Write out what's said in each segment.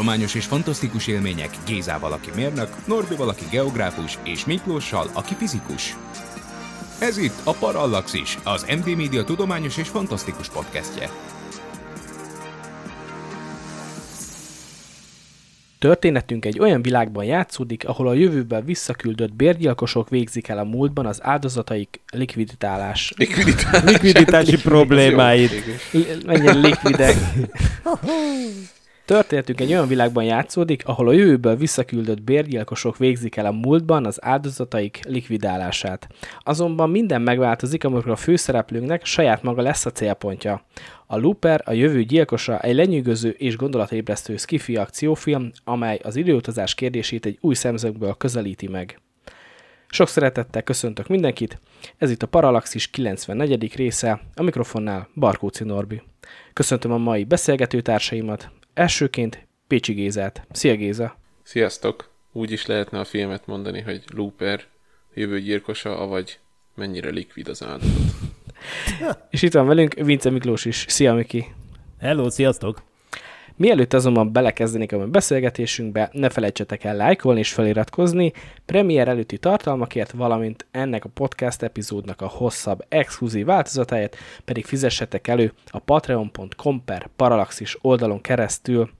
Tudományos és fantasztikus élmények Gézával, aki mérnök, Norbival, aki geográfus, és Miklóssal, aki fizikus. Ez itt a Parallaxis, az MD Media tudományos és fantasztikus podcastje. Történetünk egy olyan világban játszódik, ahol a jövőben visszaküldött bérgyilkosok végzik el a múltban az áldozataik likviditálás. Likviditás. Likviditási problémáid. L- menjen likvidek. Történetünk egy olyan világban játszódik, ahol a jövőből visszaküldött bérgyilkosok végzik el a múltban az áldozataik likvidálását. Azonban minden megváltozik, amikor a főszereplőnknek saját maga lesz a célpontja. A Looper, a jövő gyilkosa egy lenyűgöző és gondolatébresztő skifi akciófilm, amely az időutazás kérdését egy új szemszögből közelíti meg. Sok szeretettel köszöntök mindenkit, ez itt a Parallaxis 94. része, a mikrofonnál Barkóci Norbi. Köszöntöm a mai beszélgetőtársaimat, elsőként Pécsi Gézát. Szia Géza! Sziasztok! Úgy is lehetne a filmet mondani, hogy Looper, jövő gyilkosa, avagy mennyire likvid az áldozat. És itt van velünk Vince Miklós is. Szia Miki! Hello, sziasztok! Mielőtt azonban belekezdenék a beszélgetésünkbe, ne felejtsetek el lájkolni és feliratkozni, premier előtti tartalmakért, valamint ennek a podcast epizódnak a hosszabb, exkluzív változatáért pedig fizessetek elő a patreon.com per parallaxis oldalon keresztül.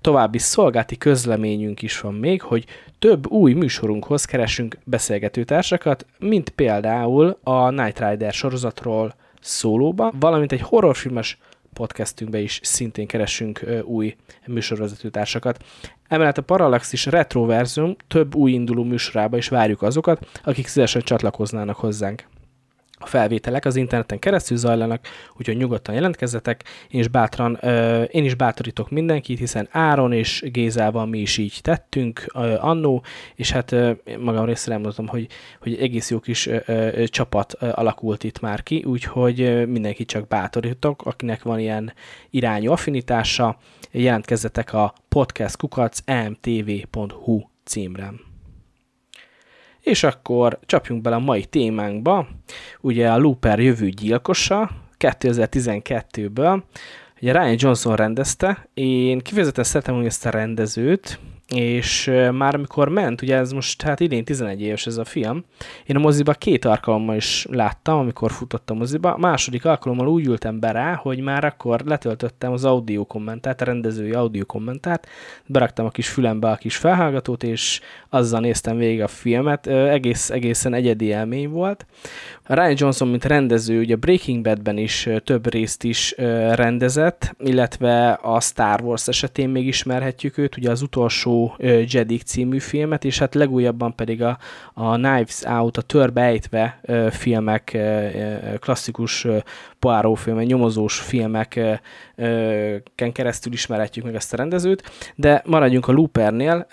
További szolgálti közleményünk is van még, hogy több új műsorunkhoz keresünk beszélgetőtársakat, mint például a Night Rider sorozatról szólóba, valamint egy horrorfilmes podcastünkbe is szintén keresünk új műsorvezetőtársakat. Emellett a Parallaxis Retroverzum több új induló műsorába is várjuk azokat, akik szívesen csatlakoznának hozzánk. A felvételek az interneten keresztül zajlanak, úgyhogy nyugodtan jelentkezzetek, én is, bátran, én is bátorítok mindenkit, hiszen Áron és Gézával mi is így tettünk annó, és hát magam részéről elmondhatom, hogy, hogy egész jó kis csapat alakult itt már ki, úgyhogy ö, mindenkit csak bátorítok, akinek van ilyen irányú affinitása, jelentkezzetek a podcastkukac.mtv.hu címre. És akkor csapjunk bele a mai témánkba. Ugye a Looper jövő gyilkosa 2012-ből. Ugye Ryan Johnson rendezte. Én kifejezetten szeretem hogy ezt a rendezőt, és már amikor ment, ugye ez most hát idén 11 éves ez a film, én a moziba két alkalommal is láttam, amikor futott a moziba. Második alkalommal úgy ültem be rá, hogy már akkor letöltöttem az audio kommentárt, a rendezői audio kommentárt, beraktam a kis fülembe a kis felhallgatót, és azzal néztem végig a filmet. Egész, egészen egyedi élmény volt. Ryan Johnson, mint rendező, ugye Breaking Badben is több részt is rendezett, illetve a Star Wars esetén még ismerhetjük őt, ugye az utolsó Jedi című filmet, és hát legújabban pedig a, a Knives Out, a Törbe ejtve filmek, klasszikus Poirot filmek, nyomozós filmeken keresztül ismerhetjük meg ezt a rendezőt, de maradjunk a Loopernél,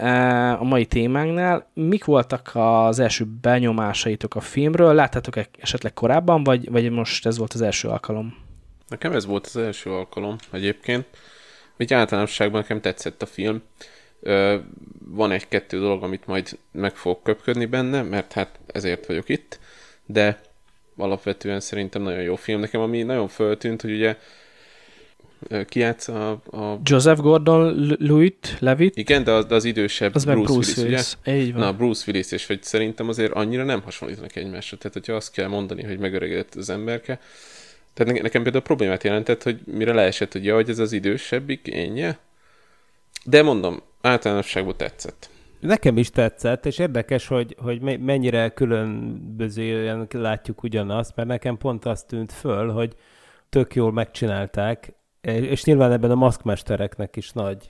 a mai témánknál. Mik voltak az első benyomásaitok a filmről? Láttátok esetleg korábban, vagy, vagy most ez volt az első alkalom? Nekem ez volt az első alkalom egyébként. Úgy általánosságban nekem tetszett a film. Van egy-kettő dolog, amit majd meg fogok köpködni benne, mert hát ezért vagyok itt, de alapvetően szerintem nagyon jó film. Nekem ami nagyon föltűnt, hogy ugye ö, ki játsza a, a Joseph Gordon-Levitt, Levitt, igen, de az, de az idősebb az Bruce, Bruce Willis, Willis. Így ugye? van. Na, Bruce Willis, és hogy szerintem azért annyira nem hasonlítanak egymásra. Tehát, hogyha azt kell mondani, hogy megöregedett az emberke, tehát ne- nekem például problémát jelentett, hogy mire leesett, hogy ja, hogy ez az idősebbik énje. De mondom, általánosságban tetszett. Nekem is tetszett, és érdekes, hogy, hogy me- mennyire különbözően látjuk ugyanazt, mert nekem pont azt tűnt föl, hogy tök jól megcsinálták, és nyilván ebben a maszkmestereknek is nagy,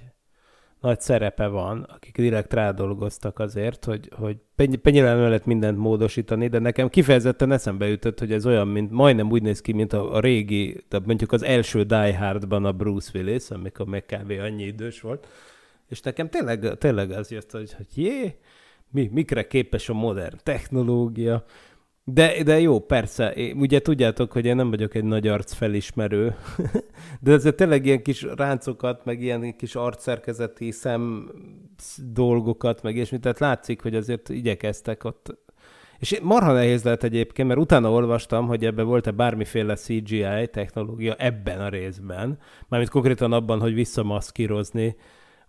nagy szerepe van, akik direkt rádolgoztak azért, hogy, hogy penyilán lehet mindent módosítani, de nekem kifejezetten eszembe jutott, hogy ez olyan, mint majdnem úgy néz ki, mint a, a régi, de mondjuk az első Die Hardban a Bruce Willis, amikor meg kb. annyi idős volt, és nekem tényleg, tényleg az jött, hogy, hogy jé, mi, mikre képes a modern technológia, de, de jó, persze. Én, ugye tudjátok, hogy én nem vagyok egy nagy arc felismerő, de ezért tényleg ilyen kis ráncokat, meg ilyen kis arcszerkezeti szem dolgokat, meg ilyesmi, tehát látszik, hogy azért igyekeztek ott. És marha nehéz lehet egyébként, mert utána olvastam, hogy ebben volt-e bármiféle CGI technológia ebben a részben, mármint konkrétan abban, hogy visszamaszkírozni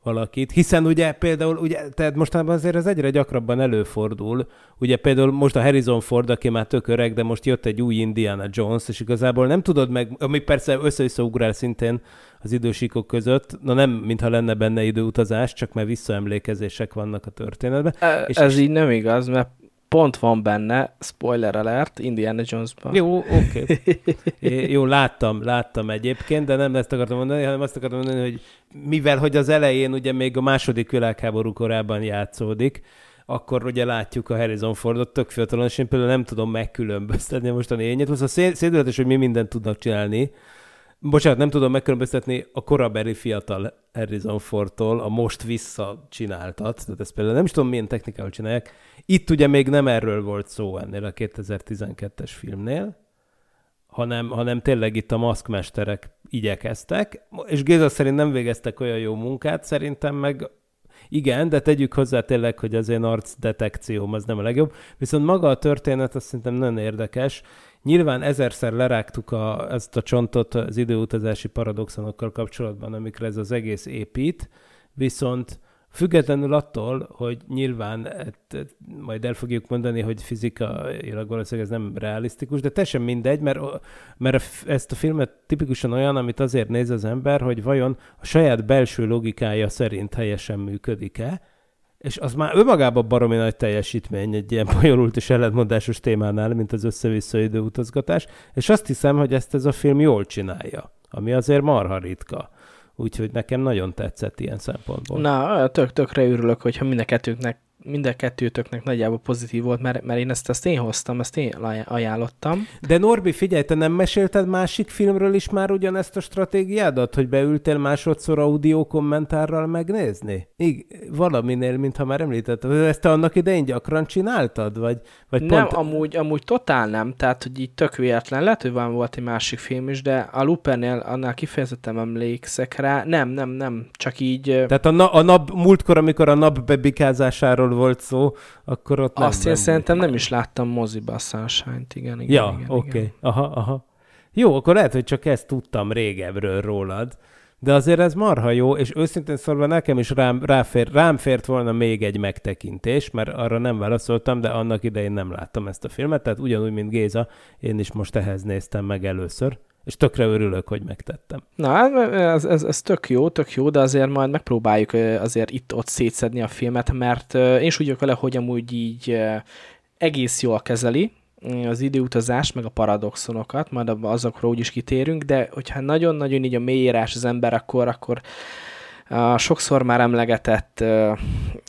valakit, hiszen ugye például, ugye, tehát mostanában azért ez egyre gyakrabban előfordul, ugye például most a Harrison Ford, aki már tök öreg, de most jött egy új Indiana Jones, és igazából nem tudod meg, ami persze össze ugrál szintén az idősíkok között, na nem, mintha lenne benne időutazás, csak mert visszaemlékezések vannak a történetben. E, és ez és így nem igaz, mert pont van benne, spoiler alert, Indiana Jones-ban. Jó, oké. Okay. Jó, láttam, láttam egyébként, de nem ezt akartam mondani, hanem azt akartam mondani, hogy mivel, hogy az elején ugye még a második világháború korában játszódik, akkor ugye látjuk a Harrison Fordot tök fiatalon, és én például nem tudom megkülönböztetni a mostani ényet. Szóval szédületes, hogy mi mindent tudnak csinálni, Bocsánat, nem tudom megkülönböztetni a korabeli fiatal Harrison Fordtól a most visszacsináltat, tehát ezt például nem is tudom, milyen technikával csinálják. Itt ugye még nem erről volt szó ennél a 2012-es filmnél, hanem, hanem tényleg itt a maszkmesterek igyekeztek, és Géza szerint nem végeztek olyan jó munkát, szerintem meg igen, de tegyük hozzá tényleg, hogy az én arc detekcióm az nem a legjobb. Viszont maga a történet azt szerintem nagyon érdekes, Nyilván ezerszer lerágtuk a, ezt a csontot az időutazási paradoxonokkal kapcsolatban, amikre ez az egész épít, viszont Függetlenül attól, hogy nyilván et, et, majd el fogjuk mondani, hogy fizikailag valószínűleg ez nem realisztikus, de teljesen mindegy, mert, mert ezt a filmet tipikusan olyan, amit azért néz az ember, hogy vajon a saját belső logikája szerint helyesen működik-e, és az már önmagában baromi nagy teljesítmény egy ilyen bonyolult és ellentmondásos témánál, mint az össze-vissza időutazgatás, és azt hiszem, hogy ezt ez a film jól csinálja, ami azért marha ritka. Úgyhogy nekem nagyon tetszett ilyen szempontból. Na, tök, tökre örülök, hogyha mind a kettőnknek mind a kettőtöknek nagyjából pozitív volt, mert, mert én ezt, ezt én hoztam, ezt én ajánlottam. De Norbi, figyelj, te nem mesélted másik filmről is már ugyanezt a stratégiádat, hogy beültél másodszor audio kommentárral megnézni? Igen, valaminél, mintha már említetted. Ezt te annak idején gyakran csináltad? Vagy, vagy nem, pont... amúgy, amúgy totál nem, tehát hogy így tök véletlen. Lehet, hogy van volt egy másik film is, de a Lupernél annál kifejezetten emlékszek rá. Nem, nem, nem, csak így... Tehát a, na, a nap, múltkor, amikor a nap bebikázásáról volt szó, akkor ott nem. Azt én szerintem nem is láttam moziba a Sunshine-t, igen, igen. Ja, oké, okay. aha, aha. Jó, akkor lehet, hogy csak ezt tudtam régebről rólad, de azért ez marha jó, és őszintén szólva nekem is rám, ráfér, rám fért volna még egy megtekintés, mert arra nem válaszoltam, de annak idején nem láttam ezt a filmet, tehát ugyanúgy, mint Géza, én is most ehhez néztem meg először és tökre örülök, hogy megtettem. Na, ez, ez, ez tök jó, tök jó, de azért majd megpróbáljuk azért itt-ott szétszedni a filmet, mert én is úgy vagyok vele, hogy amúgy így egész jól kezeli az időutazás, meg a paradoxonokat, majd azokról úgyis kitérünk, de hogyha nagyon-nagyon így a mélyírás az ember, akkor, akkor a sokszor már emlegetett,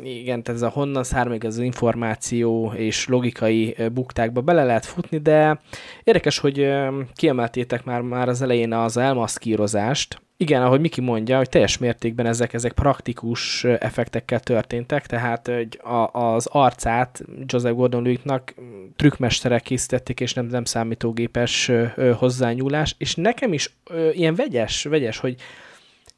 igen, ez a honnan származik az információ és logikai buktákba bele lehet futni, de érdekes, hogy kiemeltétek már, már az elején az elmaszkírozást, igen, ahogy Miki mondja, hogy teljes mértékben ezek, ezek praktikus effektekkel történtek, tehát hogy a, az arcát Joseph Gordon-Lewittnak trükkmesterek készítették, és nem, nem számítógépes hozzányúlás, és nekem is ö, ilyen vegyes, vegyes, hogy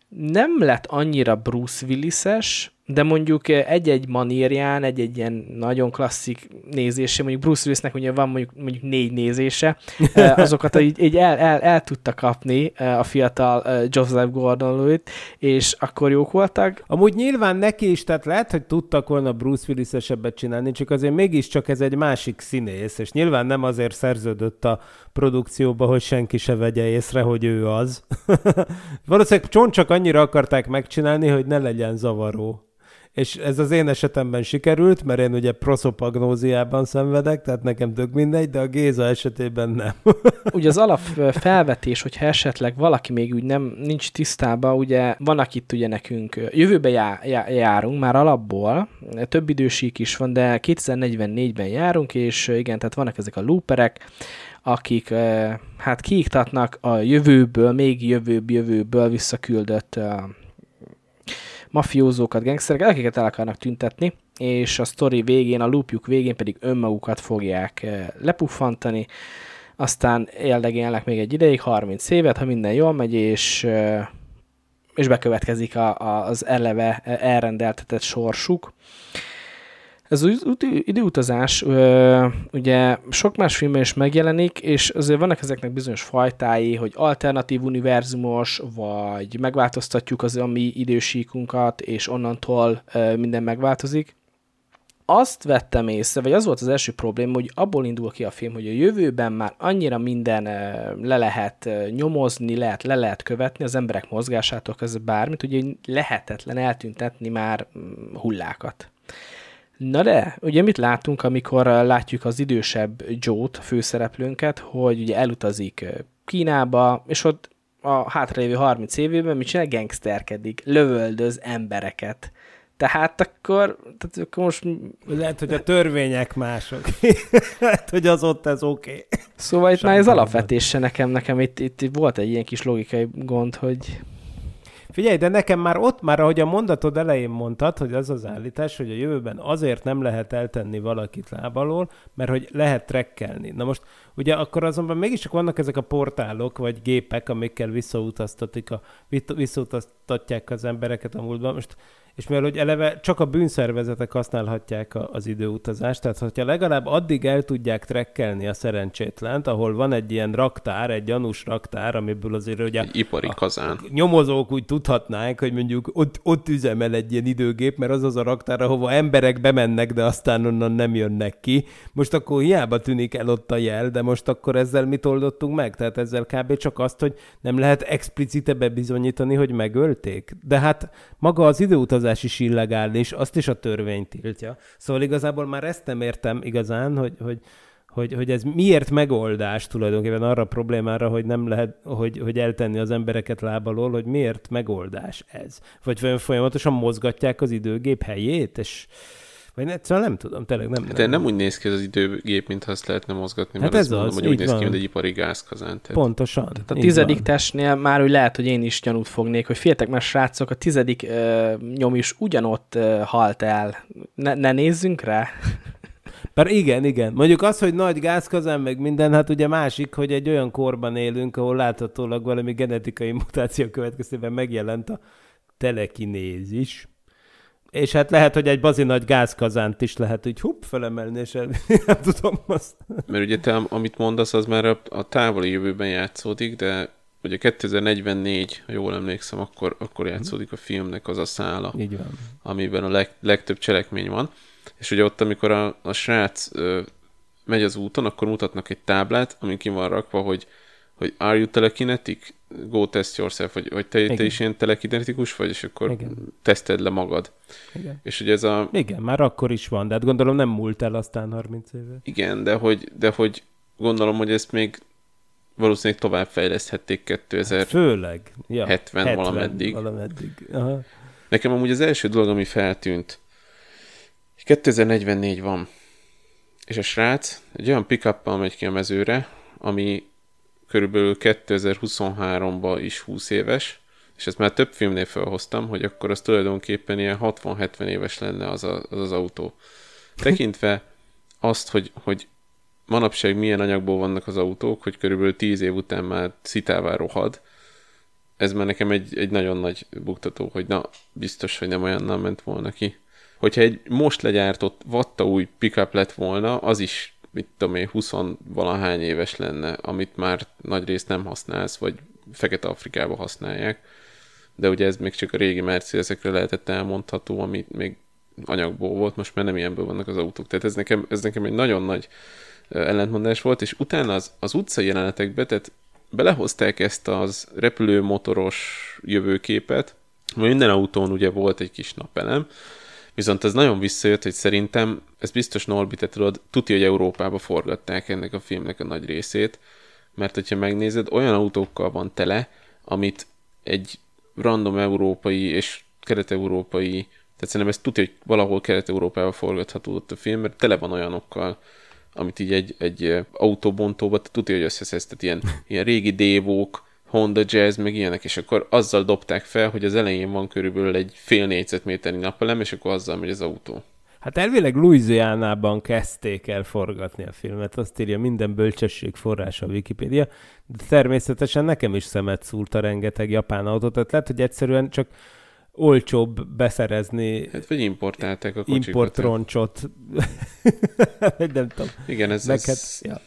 nem lett annyira Bruce Willis-es, de mondjuk egy-egy manírján, egy-egy ilyen nagyon klasszik nézése, mondjuk Bruce Willisnek ugye van mondjuk, mondjuk négy nézése, azokat így, így el, el, el, tudta kapni a fiatal Joseph Gordon-Lewitt, és akkor jók voltak. Amúgy nyilván neki is, tehát lehet, hogy tudtak volna Bruce Willis-esebbet csinálni, csak azért mégiscsak ez egy másik színész, és nyilván nem azért szerződött a produkcióba, hogy senki se vegye észre, hogy ő az. Valószínűleg csont csak annyira akarták megcsinálni, hogy ne legyen zavaró és ez az én esetemben sikerült, mert én ugye proszopagnóziában szenvedek, tehát nekem tök mindegy, de a Géza esetében nem. ugye az alap felvetés, hogyha esetleg valaki még úgy nem nincs tisztában, ugye vannak itt ugye nekünk, jövőbe já, já, járunk már alapból, több idősík is van, de 2044-ben járunk, és igen, tehát vannak ezek a looperek, akik hát kiiktatnak a jövőből, még jövőbb jövőből visszaküldött mafiózókat, gangstereket, akiket el akarnak tüntetni, és a sztori végén, a loopjuk végén pedig önmagukat fogják lepuffantani, aztán éldegélnek még egy ideig, 30 évet, ha minden jól megy, és, és bekövetkezik a, a, az eleve elrendeltetett sorsuk. Ez az időutazás ugye sok más filmben is megjelenik, és azért vannak ezeknek bizonyos fajtái, hogy alternatív univerzumos, vagy megváltoztatjuk az a mi idősíkunkat, és onnantól minden megváltozik. Azt vettem észre, vagy az volt az első probléma, hogy abból indul ki a film, hogy a jövőben már annyira minden le lehet nyomozni, lehet, le lehet követni az emberek mozgásától kezdve bármit, hogy lehetetlen eltüntetni már mm, hullákat. Na de, ugye mit látunk, amikor látjuk az idősebb Joe-t, főszereplőnket, hogy ugye elutazik Kínába, és ott a hátralévő 30 évében mit csinál? Gangsterkedik, lövöldöz embereket. Tehát akkor, tehát akkor most... Lehet, hogy a törvények mások. Lehet, hogy az ott ez oké. Okay. Szóval itt már ez alapvetése nekem, nekem itt, itt volt egy ilyen kis logikai gond, hogy Figyelj, de nekem már ott, már ahogy a mondatod elején mondtad, hogy az az állítás, hogy a jövőben azért nem lehet eltenni valakit lábalól, mert hogy lehet trekkelni. Na most ugye akkor azonban mégiscsak vannak ezek a portálok, vagy gépek, amikkel visszautaztatik a, visszautaztatják az embereket a múltban. Most és mivel hogy eleve csak a bűnszervezetek használhatják a, az időutazást, tehát hogyha legalább addig el tudják trekkelni a szerencsétlent, ahol van egy ilyen raktár, egy gyanús raktár, amiből azért ugye... Egy ipari kazán. A nyomozók úgy tudhatnánk, hogy mondjuk ott, ott üzemel egy ilyen időgép, mert az az a raktár, ahova emberek bemennek, de aztán onnan nem jönnek ki. Most akkor hiába tűnik el ott a jel, de most akkor ezzel mit oldottunk meg? Tehát ezzel kb. csak azt, hogy nem lehet explicite bebizonyítani, hogy megölték. De hát maga az időutazás autózás is illegális, azt is a törvény tiltja. Szóval igazából már ezt nem értem igazán, hogy, hogy, hogy, hogy ez miért megoldás tulajdonképpen arra a problémára, hogy nem lehet, hogy, hogy eltenni az embereket lábalól, hogy miért megoldás ez? Vagy folyamatosan mozgatják az időgép helyét, és vagy egyszerűen nem tudom, tényleg nem. De nem, nem úgy néz ki az időgép, mintha azt lehetne mozgatni, mert hát ez az, mondom, hogy úgy néz ki, mint egy ipari gázkazán. Tehát... Pontosan. Tehát a tizedik van. testnél már úgy lehet, hogy én is gyanút fognék, hogy féltek, mert srácok, a tizedik uh, nyom is ugyanott uh, halt el. Ne, ne nézzünk rá? Bár igen, igen. Mondjuk az, hogy nagy gázkazán, meg minden, hát ugye másik, hogy egy olyan korban élünk, ahol láthatólag valami genetikai mutáció következtében megjelent a telekinézis, és hát lehet, hogy egy bazi nagy gázkazánt is lehet úgy hupp felemelni, és el, nem tudom azt. Mert ugye te, amit mondasz, az már a, a távoli jövőben játszódik, de ugye 2044, ha jól emlékszem, akkor, akkor játszódik a filmnek az a szála, Így van. amiben a leg, legtöbb cselekmény van. És ugye ott, amikor a, a srác ö, megy az úton, akkor mutatnak egy táblát, amin ki van rakva, hogy hogy are you telekinetic? Go test yourself, vagy, vagy te, te is ilyen telekinetikus vagy, és akkor Igen. teszted le magad. Igen. És ugye ez a... Igen, már akkor is van, de hát gondolom nem múlt el aztán 30 éve. Igen, de hogy, de hogy gondolom, hogy ezt még valószínűleg tovább fejleszthették 2000 hát főleg. Ja, 70, 70 valameddig. valameddig. Aha. Nekem amúgy az első dolog, ami feltűnt, 2044 van, és a srác egy olyan pick megy ki a mezőre, ami körülbelül 2023-ban is 20 éves, és ezt már több filmnél felhoztam, hogy akkor az tulajdonképpen ilyen 60-70 éves lenne az, a, az az autó. Tekintve azt, hogy, hogy manapság milyen anyagból vannak az autók, hogy körülbelül 10 év után már szitává rohad, ez már nekem egy, egy nagyon nagy buktató, hogy na, biztos, hogy nem olyannal ment volna ki. Hogyha egy most legyártott vatta új pickup lett volna, az is mit tudom én, 20 valahány éves lenne, amit már nagy részt nem használsz, vagy Fekete-Afrikába használják. De ugye ez még csak a régi Mercedesekre lehetett elmondható, ami még anyagból volt, most már nem ilyenből vannak az autók. Tehát ez nekem, ez nekem egy nagyon nagy ellentmondás volt, és utána az, az utcai jelenetekbe, tehát belehozták ezt az repülőmotoros jövőképet, minden autón ugye volt egy kis napelem, Viszont ez nagyon visszajött, hogy szerintem, ez biztos Norbi, te tudod, tudja, hogy Európába forgatták ennek a filmnek a nagy részét, mert hogyha megnézed, olyan autókkal van tele, amit egy random európai és kelet-európai, tehát szerintem ezt tudja, hogy valahol kelet-európában forgatható ott a film, mert tele van olyanokkal, amit így egy, egy autóbontóba tudja, hogy összeszedett ilyen, ilyen régi dévók, Honda Jazz, meg ilyenek, és akkor azzal dobták fel, hogy az elején van körülbelül egy fél négyzetméternyi napelem, és akkor azzal megy az autó. Hát elvileg Louisiana-ban kezdték el forgatni a filmet, azt írja minden bölcsesség forrása a Wikipédia, de természetesen nekem is szemet szúrt a rengeteg japán autót, tehát lehet, hogy egyszerűen csak olcsóbb beszerezni Hát vagy importálták a kocsikat. importroncsot. Nem tudom. Igen, ez, Meg ez hát, ja.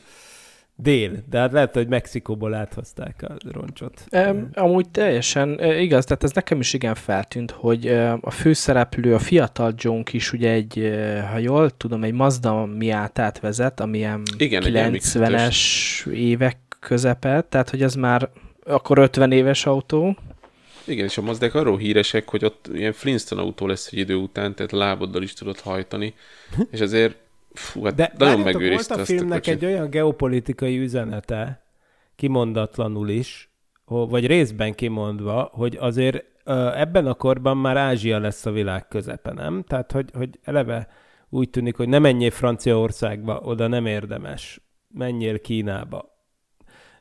Dél, de hát lehet, hogy Mexikóból áthozták a roncsot. Um, amúgy teljesen uh, igaz, tehát ez nekem is igen feltűnt, hogy uh, a főszereplő, a fiatal John is ugye egy, uh, ha jól tudom, egy Mazda Miátát vezet, amilyen Igen, egy 90-es évek közepe, tehát hogy ez már akkor 50 éves autó. Igen, és a Mazdák arról híresek, hogy ott ilyen Flintstone autó lesz egy idő után, tehát láboddal is tudod hajtani, és azért fú, hát De nagyon megőrizte volt a filmnek egy olyan geopolitikai üzenete, kimondatlanul is, vagy részben kimondva, hogy azért ebben a korban már Ázsia lesz a világ közepe, nem? Tehát, hogy, hogy eleve úgy tűnik, hogy nem menjél Franciaországba, oda nem érdemes. Menjél Kínába.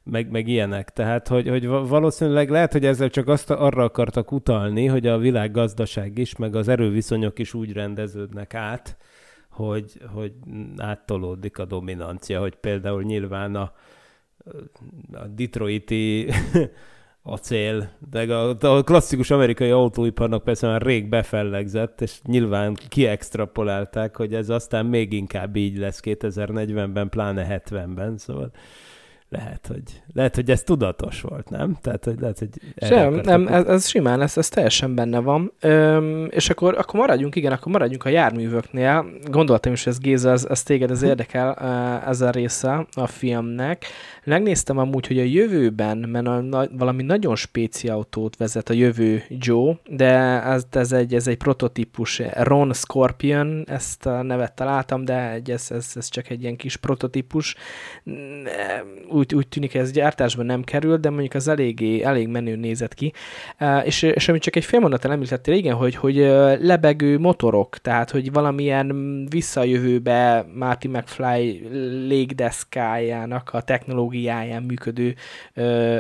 Meg, meg ilyenek. Tehát, hogy, hogy va- valószínűleg lehet, hogy ezzel csak azt arra akartak utalni, hogy a világ gazdaság is, meg az erőviszonyok is úgy rendeződnek át, hogy, hogy áttolódik a dominancia, hogy például nyilván a, a detroiti acél, de a, a klasszikus amerikai autóiparnak persze már rég befellegzett, és nyilván kiextrapolálták, hogy ez aztán még inkább így lesz 2040-ben, pláne 70-ben, szóval lehet, hogy, lehet, hogy ez tudatos volt, nem? Tehát, hogy lehet, hogy Sem, nem, ez, ez simán, ez, ez teljesen benne van. Öm, és akkor, akkor maradjunk, igen, akkor maradjunk a járművöknél. Gondoltam is, hogy ez Géza, ez, ez téged ez érdekel, ö, ez a része a filmnek. Megnéztem amúgy, hogy a jövőben, mert a, na, valami nagyon spéci autót vezet a jövő Joe, de ez, ez, egy, ez egy prototípus, Ron Scorpion, ezt a nevet találtam, de ez, ez, ez csak egy ilyen kis prototípus. Úgy, úgy tűnik, ez gyártásban nem kerül, de mondjuk az eléggé, elég menő nézett ki. És, és amit csak egy fél mondattal említettél, igen, hogy, hogy lebegő motorok, tehát, hogy valamilyen visszajövőbe Marty McFly légdeszkájának a technológiáján működő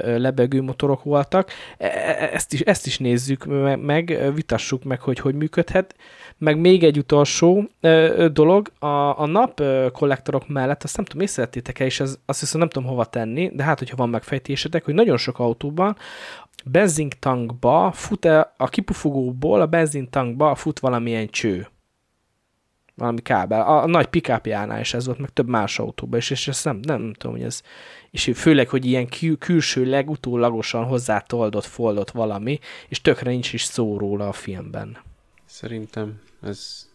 lebegő motorok voltak. E- e- Ezt is, ezt is nézzük me- meg, vitassuk meg, hogy hogy működhet. Meg még egy utolsó ö, dolog, a, a nap ö, kollektorok mellett, azt nem tudom, észrevettétek-e, és ez, azt hiszem nem tudom hova tenni, de hát, hogyha van megfejtésetek, hogy nagyon sok autóban benzintankba fut -e, a kipufogóból a benzintankba fut valamilyen cső. Valami kábel. A, a nagy pikápjánál is ez volt, meg több más autóban is, és ezt nem, nem tudom, hogy ez, és főleg, hogy ilyen kül, külsőleg utólagosan hozzátoldott, foldott valami, és tökre nincs is szó róla a filmben. Szerintem ez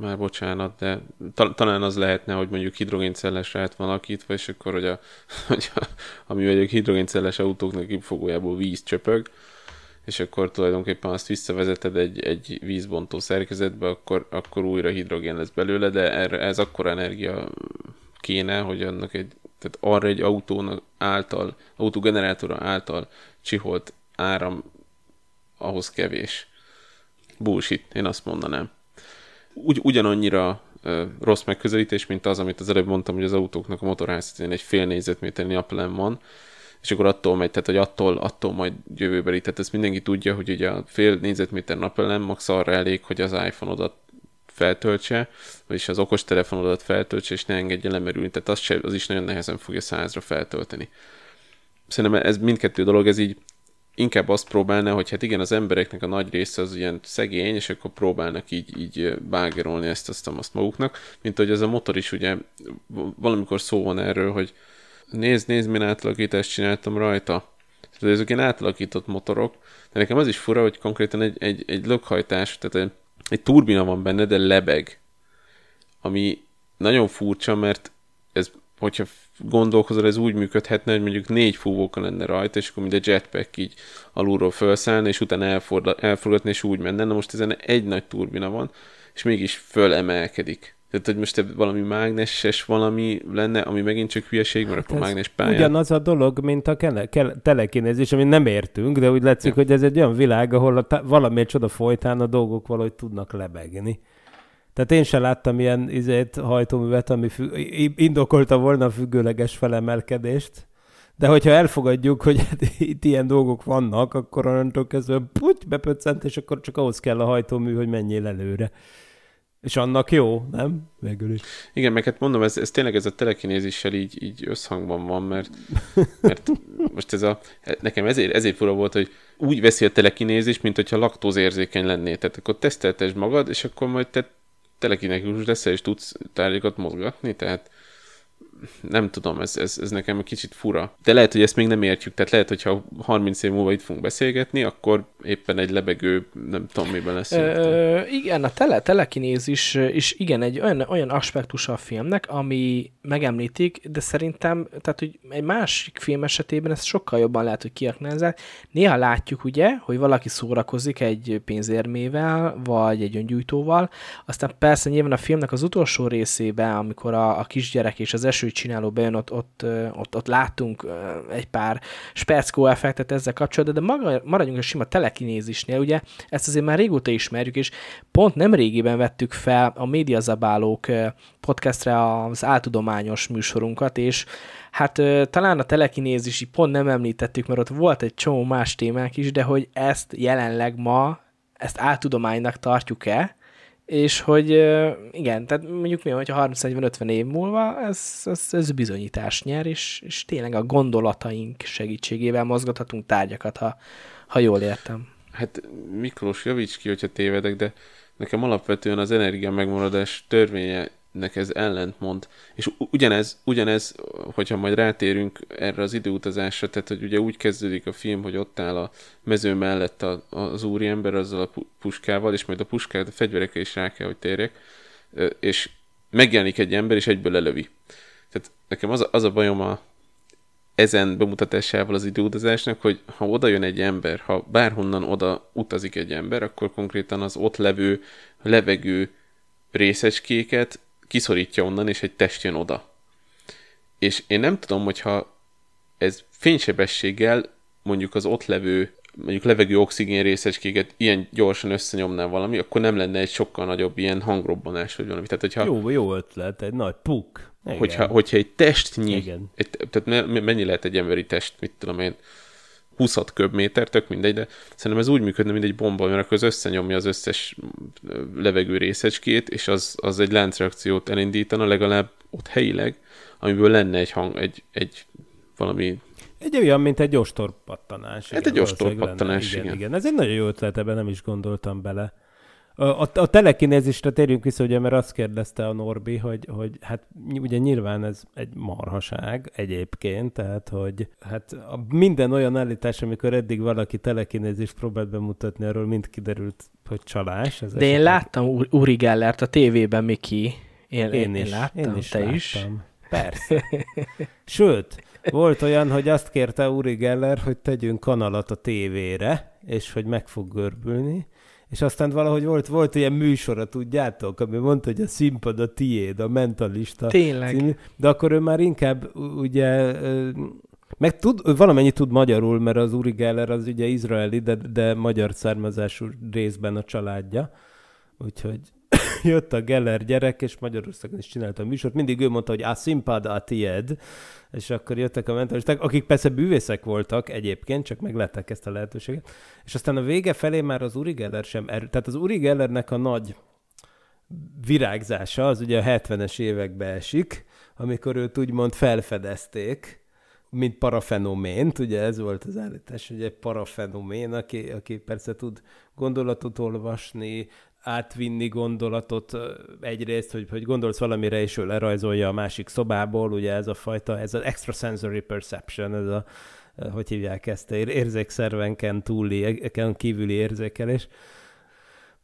már bocsánat, de ta- talán az lehetne, hogy mondjuk hidrogéncellesre lett van alakítva, és akkor, hogy, a, hogy a, ami mondjuk hidrogéncelles autóknak kipufogójából víz csöpög, és akkor tulajdonképpen azt visszavezeted egy, egy vízbontó szerkezetbe, akkor, akkor újra hidrogén lesz belőle, de erre, ez akkor energia kéne, hogy annak egy, tehát arra egy autónak által, autógenerátora által csiholt áram ahhoz kevés. Bullshit, én azt mondanám. Ugy, ugyanannyira ö, rossz megközelítés, mint az, amit az előbb mondtam, hogy az autóknak a motorháztetén egy fél négyzetméternyi napelem van, és akkor attól megy, tehát hogy attól, attól majd jövőbeli, tehát ezt mindenki tudja, hogy ugye a fél négyzetméter napelem max arra elég, hogy az iPhone-odat feltöltse, vagyis az okostelefonodat feltöltse, és ne engedje lemerülni, tehát az, se, az is nagyon nehezen fogja százra feltölteni. Szerintem ez mindkettő dolog, ez így inkább azt próbálna, hogy hát igen, az embereknek a nagy része az ilyen szegény, és akkor próbálnak így, így bágerolni ezt, azt, azt maguknak, mint hogy ez a motor is ugye valamikor szó van erről, hogy nézd, nézd, milyen átalakítást csináltam rajta. Tehát ezek ilyen átalakított motorok, de nekem az is fura, hogy konkrétan egy, egy, egy lökhajtás, tehát egy, egy turbina van benne, de lebeg. Ami nagyon furcsa, mert ez, hogyha gondolkozol, ez úgy működhetne, hogy mondjuk négy fúvóka lenne rajta, és akkor mind a jetpack így alulról felszállna, és utána elforgatni, és úgy menne. Na most ezen egy nagy turbina van, és mégis fölemelkedik. Tehát, hogy most valami mágneses valami lenne, ami megint csak hülyeség, mert hát akkor mágnes pálya. Ugyanaz a dolog, mint a kele, kele, telekinézis, amit nem értünk, de úgy látszik, ja. hogy ez egy olyan világ, ahol a, valami csoda folytán a dolgok valahogy tudnak lebegni. Tehát én sem láttam ilyen izét, hajtóművet, ami fü- indokolta volna a függőleges felemelkedést. De hogyha elfogadjuk, hogy itt ilyen dolgok vannak, akkor onnantól kezdve puty, bepöccent, és akkor csak ahhoz kell a hajtómű, hogy menjél előre. És annak jó, nem? Végül is. Igen, meg hát mondom, ez, ez tényleg ez a telekinézissel így, így összhangban van, mert, mert most ez a, nekem ezért, ezért fura volt, hogy úgy veszi a telekinézis, mint hogyha laktózérzékeny lenné. Tehát akkor teszteltesd magad, és akkor majd te telekinekus leszel, és tudsz tárgyakat mozgatni, tehát nem tudom, ez, ez, ez nekem egy kicsit fura. De lehet, hogy ezt még nem értjük, tehát lehet, hogyha 30 év múlva itt fogunk beszélgetni, akkor éppen egy lebegő, nem tudom, miben lesz. Ö, igen, a tele, telekinézis is igen, egy olyan, olyan aspektus a filmnek, ami megemlítik, de szerintem, tehát hogy egy másik film esetében ezt sokkal jobban lehet, hogy kiaknázzák. Néha látjuk ugye, hogy valaki szórakozik egy pénzérmével, vagy egy öngyújtóval, aztán persze nyilván a filmnek az utolsó részében, amikor a, a kisgyerek és az eső csináló bejön, ott, ott, ott, ott látunk egy pár speckó effektet ezzel kapcsolatban, de maga, maradjunk a sima telekinézisnél, ugye ezt azért már régóta ismerjük, és pont nem régiben vettük fel a médiazabálók podcastre az áltudományos műsorunkat, és hát talán a telekinézisi pont nem említettük, mert ott volt egy csomó más témák is, de hogy ezt jelenleg ma, ezt áltudománynak tartjuk-e, és hogy igen, tehát mondjuk mi, hogyha 30-40-50 év múlva ez, ez, ez bizonyítás nyer, és, és tényleg a gondolataink segítségével mozgathatunk tárgyakat, ha, ha jól értem. Hát Miklós, javíts ki, hogyha tévedek, de nekem alapvetően az energia megmaradás törvénye nek ez ellentmond. És ugyanez, ugyanez, hogyha majd rátérünk erre az időutazásra, tehát hogy ugye úgy kezdődik a film, hogy ott áll a mező mellett a, az úriember azzal a puskával, és majd a puskát a fegyverekkel is rá kell, hogy térjek, és megjelenik egy ember, és egyből lelövi. Tehát nekem az a, az a bajom a, ezen bemutatásával az időutazásnak, hogy ha oda jön egy ember, ha bárhonnan oda utazik egy ember, akkor konkrétan az ott levő levegő részecskéket kiszorítja onnan, és egy test jön oda. És én nem tudom, hogyha ez fénysebességgel mondjuk az ott levő mondjuk levegő oxigén részecskéket ilyen gyorsan összenyomná valami, akkor nem lenne egy sokkal nagyobb ilyen hangrobbanás, vagy valami. Tehát, hogyha, jó, jó ötlet, egy nagy puk. Hogyha, hogyha egy testnyi, Igen. Egy, tehát mennyi lehet egy emberi test, mit tudom én, 20 köbméter, tök mindegy, de szerintem ez úgy működne, mint egy bomba, mert akkor az összenyomja az összes levegő részecskét, és az, az egy láncreakciót elindítana legalább ott helyileg, amiből lenne egy hang, egy, egy valami egy olyan, mint egy ostorpattanás. Hát egy ostorpattanás, igen, igen. igen. Ez egy nagyon jó ötlet, ebben nem is gondoltam bele. A, a telekinézisre térjünk vissza, ugye, mert azt kérdezte a Norbi, hogy, hogy hát ugye nyilván ez egy marhaság egyébként, tehát hogy hát a minden olyan állítás, amikor eddig valaki telekinézist próbált bemutatni, arról mind kiderült, hogy csalás. Ez De én láttam Uri Gellert a tévében, Miki. Én, én, én, is, láttam, én is te láttam. is. Persze. Sőt, volt olyan, hogy azt kérte Uri Geller, hogy tegyünk kanalat a tévére, és hogy meg fog görbülni, és aztán valahogy volt, volt ilyen műsora, tudjátok, ami mondta, hogy a színpad a tiéd, a mentalista. Tényleg. Című, de akkor ő már inkább ugye meg tud, valamennyi tud magyarul, mert az Uri Geller az ugye izraeli, de, de magyar származású részben a családja. Úgyhogy jött a Geller gyerek, és Magyarországon is csinálta a műsort. Mindig ő mondta, hogy a színpad a tied, és akkor jöttek a mentalisták, akik persze bűvészek voltak egyébként, csak meglettek ezt a lehetőséget. És aztán a vége felé már az Uri Geller sem erő. Tehát az Uri Gellernek a nagy virágzása az ugye a 70-es évekbe esik, amikor őt úgymond felfedezték, mint parafenomént, ugye ez volt az állítás, hogy egy parafenomén, aki, aki persze tud gondolatot olvasni, átvinni gondolatot egyrészt, hogy, hogy gondolsz valamire, és ő lerajzolja a másik szobából, ugye ez a fajta, ez az extrasensory perception, ez a, hogy hívják ezt, érzékszervenken túli, kívüli érzékelés.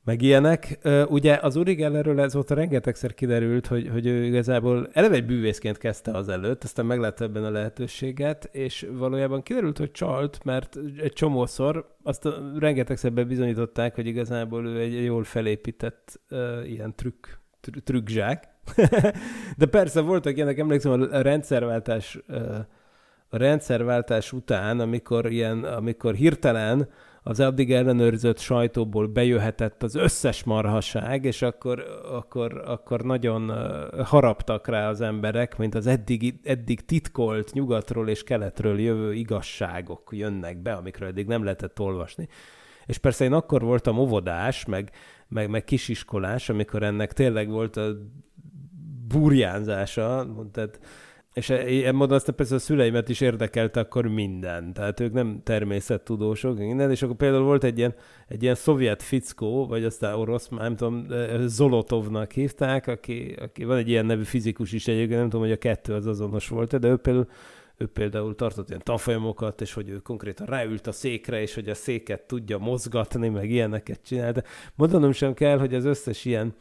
Meg ilyenek. Ugye az Uri Gellerről ezóta rengetegszer kiderült, hogy, hogy ő igazából eleve egy bűvészként kezdte az előtt, aztán meglátta ebben a lehetőséget, és valójában kiderült, hogy csalt, mert egy csomószor azt a, rengetegszer bebizonyították, hogy igazából ő egy jól felépített ö, ilyen trükk, tr- trükkzsák. De persze voltak ilyenek, emlékszem, a rendszerváltás ö, a rendszerváltás után, amikor, ilyen, amikor hirtelen az addig ellenőrzött sajtóból bejöhetett az összes marhaság, és akkor, akkor, akkor nagyon haraptak rá az emberek, mint az eddig, eddig titkolt nyugatról és keletről jövő igazságok jönnek be, amikről eddig nem lehetett olvasni. És persze én akkor voltam óvodás, meg, meg, meg kisiskolás, amikor ennek tényleg volt a burjánzása, tehát és ilyen módon aztán persze a szüleimet is érdekelte akkor minden. Tehát ők nem természettudósok, minden. És akkor például volt egy ilyen, egy ilyen szovjet fickó, vagy aztán orosz, már nem tudom, Zolotovnak hívták, aki, aki van egy ilyen nevű fizikus is egyébként, nem tudom, hogy a kettő az azonos volt, de ő például ő például tartott ilyen tanfolyamokat, és hogy ő konkrétan ráült a székre, és hogy a széket tudja mozgatni, meg ilyeneket csinál. De mondanom sem kell, hogy az összes ilyen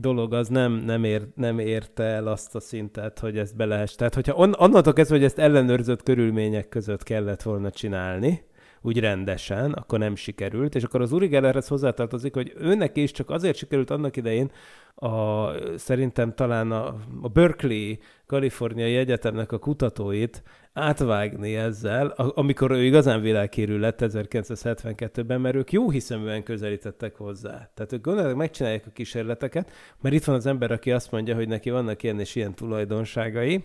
dolog az nem, nem, ér, nem érte el azt a szintet, hogy ezt be lehes. Tehát, hogyha on, onnantól kezdve, hogy ezt ellenőrzött körülmények között kellett volna csinálni, úgy rendesen, akkor nem sikerült, és akkor az Uri Gellerhez hozzátartozik, hogy őnek is csak azért sikerült annak idején a, szerintem talán a, a Berkeley Kaliforniai Egyetemnek a kutatóit átvágni ezzel, amikor ő igazán világhírű lett 1972-ben, mert ők jó hiszeműen közelítettek hozzá. Tehát ők gondolják, megcsinálják a kísérleteket, mert itt van az ember, aki azt mondja, hogy neki vannak ilyen és ilyen tulajdonságai,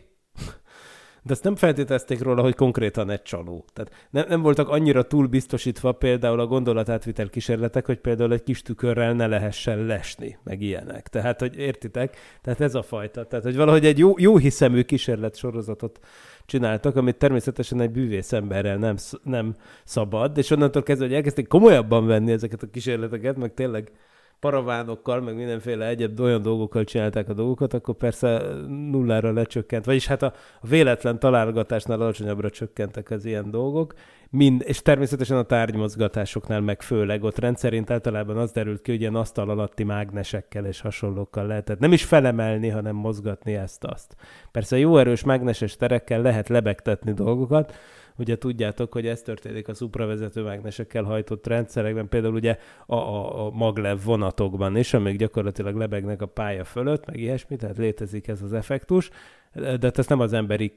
de azt nem feltételezték róla, hogy konkrétan egy csaló. Tehát nem, nem voltak annyira túl biztosítva például a gondolatátvitel kísérletek, hogy például egy kis tükörrel ne lehessen lesni, meg ilyenek. Tehát, hogy értitek? Tehát ez a fajta. Tehát, hogy valahogy egy jó, jó hiszemű kísérlet sorozatot csináltak, amit természetesen egy bűvész emberrel nem, nem szabad, és onnantól kezdve, hogy elkezdték komolyabban venni ezeket a kísérleteket, meg tényleg paravánokkal, meg mindenféle egyéb olyan dolgokkal csinálták a dolgokat, akkor persze nullára lecsökkent. Vagyis hát a, véletlen találgatásnál alacsonyabbra csökkentek az ilyen dolgok, mind, és természetesen a tárgymozgatásoknál meg főleg ott rendszerint általában az derült ki, hogy ilyen asztal alatti mágnesekkel és hasonlókkal lehetett nem is felemelni, hanem mozgatni ezt-azt. Persze jó erős mágneses terekkel lehet lebegtetni dolgokat, Ugye tudjátok, hogy ez történik a szupravezető mágnesekkel hajtott rendszerekben, például ugye a, a, a maglev vonatokban is, amik gyakorlatilag lebegnek a pálya fölött, meg ilyesmi, tehát létezik ez az effektus, de ezt nem az emberi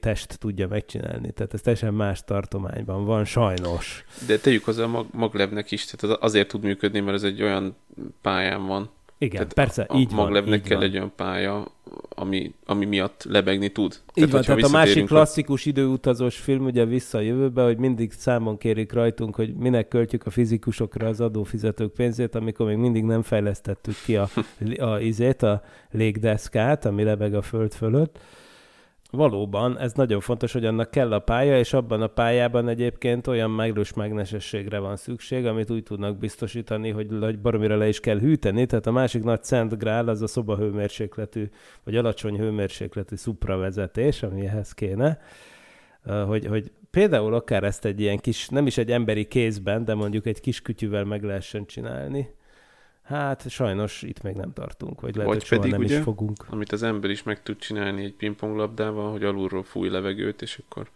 test tudja megcsinálni, tehát ez teljesen más tartományban van, sajnos. De tegyük hozzá a mag- maglevnek is, tehát az azért tud működni, mert ez egy olyan pályán van. Igen, Tehát persze, a, így a van. maglevnek így kell van. egy olyan pálya, ami, ami miatt lebegni tud. Így van, hogyha tehát a másik klasszikus időutazós film ugye vissza a jövőbe, hogy mindig számon kérik rajtunk, hogy minek költjük a fizikusokra az adófizetők pénzét, amikor még mindig nem fejlesztettük ki a, a, izét, a légdeszkát, ami lebeg a föld fölött. Valóban, ez nagyon fontos, hogy annak kell a pálya, és abban a pályában egyébként olyan máglós mágnesességre van szükség, amit úgy tudnak biztosítani, hogy, hogy baromira le is kell hűteni. Tehát a másik nagy szent grál az a szobahőmérsékletű, vagy alacsony hőmérsékletű szupravezetés, ami ehhez kéne, hogy, hogy például akár ezt egy ilyen kis, nem is egy emberi kézben, de mondjuk egy kis kütyűvel meg lehessen csinálni. Hát sajnos itt még nem tartunk, vagy lehet, Vagy hogy soha pedig nem ugye- is fogunk. Amit az ember is meg tud csinálni egy pingponglabdával, hogy alulról fúj levegőt, és akkor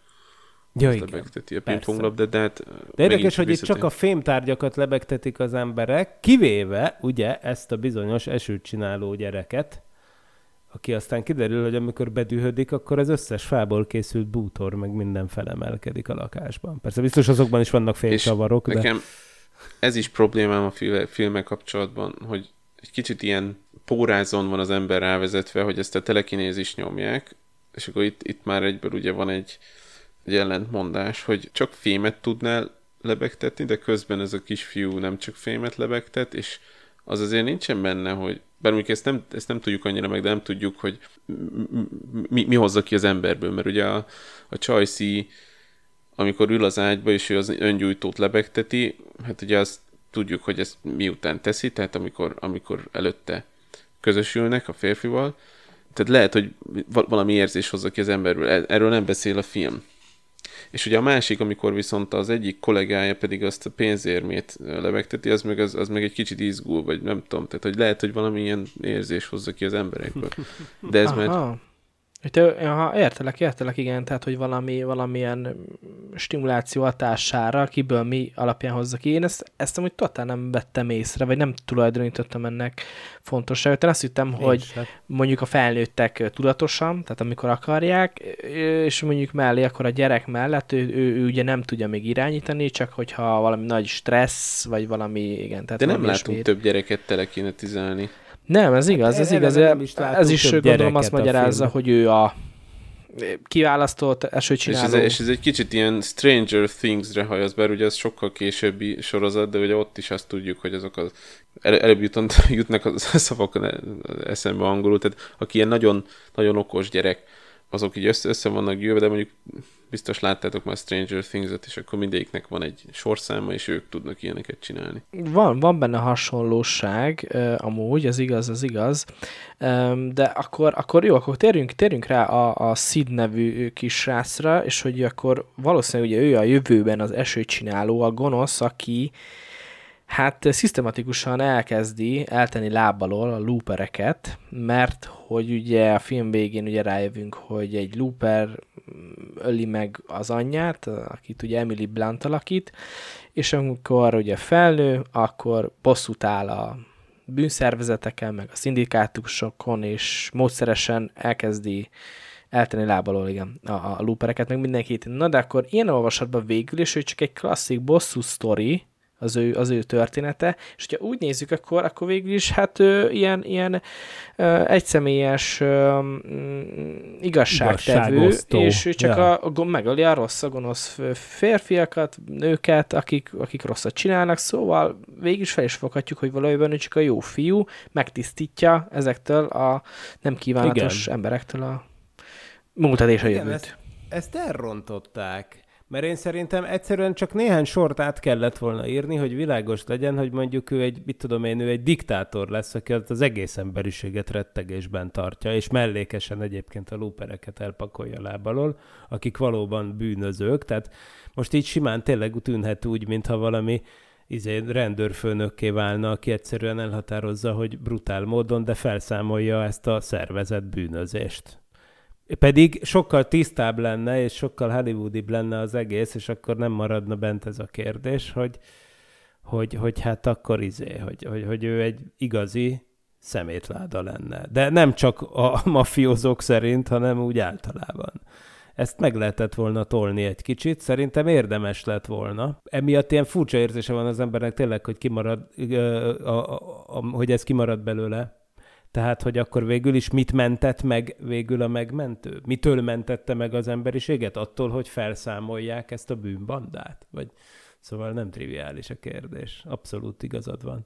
Ja, azt igen. lebegteti a pingponglabdát, de hát... De érdekes, hogy itt csak a fémtárgyakat lebegtetik az emberek, kivéve ugye ezt a bizonyos esőt csináló gyereket, aki aztán kiderül, hogy amikor bedühödik, akkor az összes fából készült bútor, meg minden felemelkedik a lakásban. Persze biztos azokban is vannak fémcsavarok, de... Nekem ez is problémám a fil- filmek kapcsolatban, hogy egy kicsit ilyen pórázon van az ember rávezetve, hogy ezt a telekinézis nyomják, és akkor itt, itt már egyből ugye van egy, egy ellentmondás, hogy csak fémet tudnál lebegtetni, de közben ez a kisfiú nem csak fémet lebegtet, és az azért nincsen benne, hogy bár mondjuk ezt nem, ezt nem tudjuk annyira meg, de nem tudjuk, hogy mi, mi hozza ki az emberből, mert ugye a, a Csajci amikor ül az ágyba, és ő az öngyújtót lebegteti, hát ugye azt tudjuk, hogy ezt miután teszi, tehát amikor, amikor előtte közösülnek a férfival, tehát lehet, hogy val- valami érzés hozza ki az emberből. E- Erről nem beszél a film. És ugye a másik, amikor viszont az egyik kollégája pedig azt a pénzérmét lebegteti, az meg, az, az meg egy kicsit izgul, vagy nem tudom, tehát hogy lehet, hogy valamilyen érzés hozza ki az emberekből. De ez Aha. már Te, aha, értelek, értelek, igen, tehát, hogy valami, valamilyen stimuláció hatására, kiből mi alapján hozza ki. Én ezt, ezt amúgy totál nem vettem észre, vagy nem tulajdonítottam ennek fontosságot. Én azt hittem, hogy sem. mondjuk a felnőttek tudatosan, tehát amikor akarják, és mondjuk mellé, akkor a gyerek mellett ő, ő, ő ugye nem tudja még irányítani, csak hogyha valami nagy stressz, vagy valami, igen. Tehát de nem látunk ilyesmit. több gyereket telekinetizálni. Nem, ez igaz, ez erre igaz. nem is Ez is gondolom azt magyarázza, hogy ő a kiválasztott És esőcsináló. ez, és ez egy kicsit ilyen Stranger Things-re hajaz, bár ugye ez sokkal későbbi sorozat, de ugye ott is azt tudjuk, hogy azok az el, előbb jutott, jutnak a szavak eszembe angolul, tehát aki ilyen nagyon, nagyon okos gyerek, azok így össze, össze vannak gyűlve, de mondjuk biztos láttátok már Stranger Things-et, és akkor mindegyiknek van egy sorszáma, és ők tudnak ilyeneket csinálni. Van, van benne hasonlóság, amúgy, ez igaz, ez igaz, de akkor, akkor jó, akkor térjünk, térjünk rá a, a Sid nevű kis srácra, és hogy akkor valószínűleg ugye ő a jövőben az esőcsináló, a gonosz, aki hát szisztematikusan elkezdi eltenni lábalól a loopereket, mert hogy ugye a film végén ugye rájövünk, hogy egy looper mm, öli meg az anyját, akit ugye Emily Blunt alakít, és amikor ugye felnő, akkor bosszút áll a bűnszervezeteken, meg a szindikátusokon, és módszeresen elkezdi eltenni lábalól, igen, a, a loopereket, meg mindenkit. Na de akkor ilyen olvasatban végül, és ő csak egy klasszik bosszú sztori, az ő, az ő története, és hogyha úgy nézzük, akkor, akkor végül is hát ő, ilyen, ilyen ö, egyszemélyes ö, igazságtevő, és ő csak Ja. a, a, megöli a rossz, a gonosz férfiakat, nőket, akik, akik rosszat csinálnak, szóval végül is fel is foghatjuk, hogy valójában ő csak a jó fiú, megtisztítja ezektől a nem kívánatos Igen. emberektől a múltat és a jövőt. ezt, ezt elrontották. Mert én szerintem egyszerűen csak néhány sort át kellett volna írni, hogy világos legyen, hogy mondjuk ő egy, mit tudom én, ő egy diktátor lesz, aki az egész emberiséget rettegésben tartja, és mellékesen egyébként a lúpereket elpakolja lábalól, akik valóban bűnözők. Tehát most így simán tényleg tűnhet úgy, mintha valami izé, rendőrfőnökké válna, aki egyszerűen elhatározza, hogy brutál módon, de felszámolja ezt a szervezet bűnözést. Pedig sokkal tisztább lenne, és sokkal hollywoodibb lenne az egész, és akkor nem maradna bent ez a kérdés, hogy, hogy, hogy hát akkor izé, hogy, hogy, hogy ő egy igazi szemétláda lenne. De nem csak a mafiózók szerint, hanem úgy általában. Ezt meg lehetett volna tolni egy kicsit, szerintem érdemes lett volna. Emiatt ilyen furcsa érzése van az embernek tényleg, hogy kimarad, a, a, a, hogy ez kimarad belőle. Tehát, hogy akkor végül is mit mentett meg végül a megmentő? Mitől mentette meg az emberiséget? Attól, hogy felszámolják ezt a bűnbandát? Vagy... Szóval nem triviális a kérdés. Abszolút igazad van.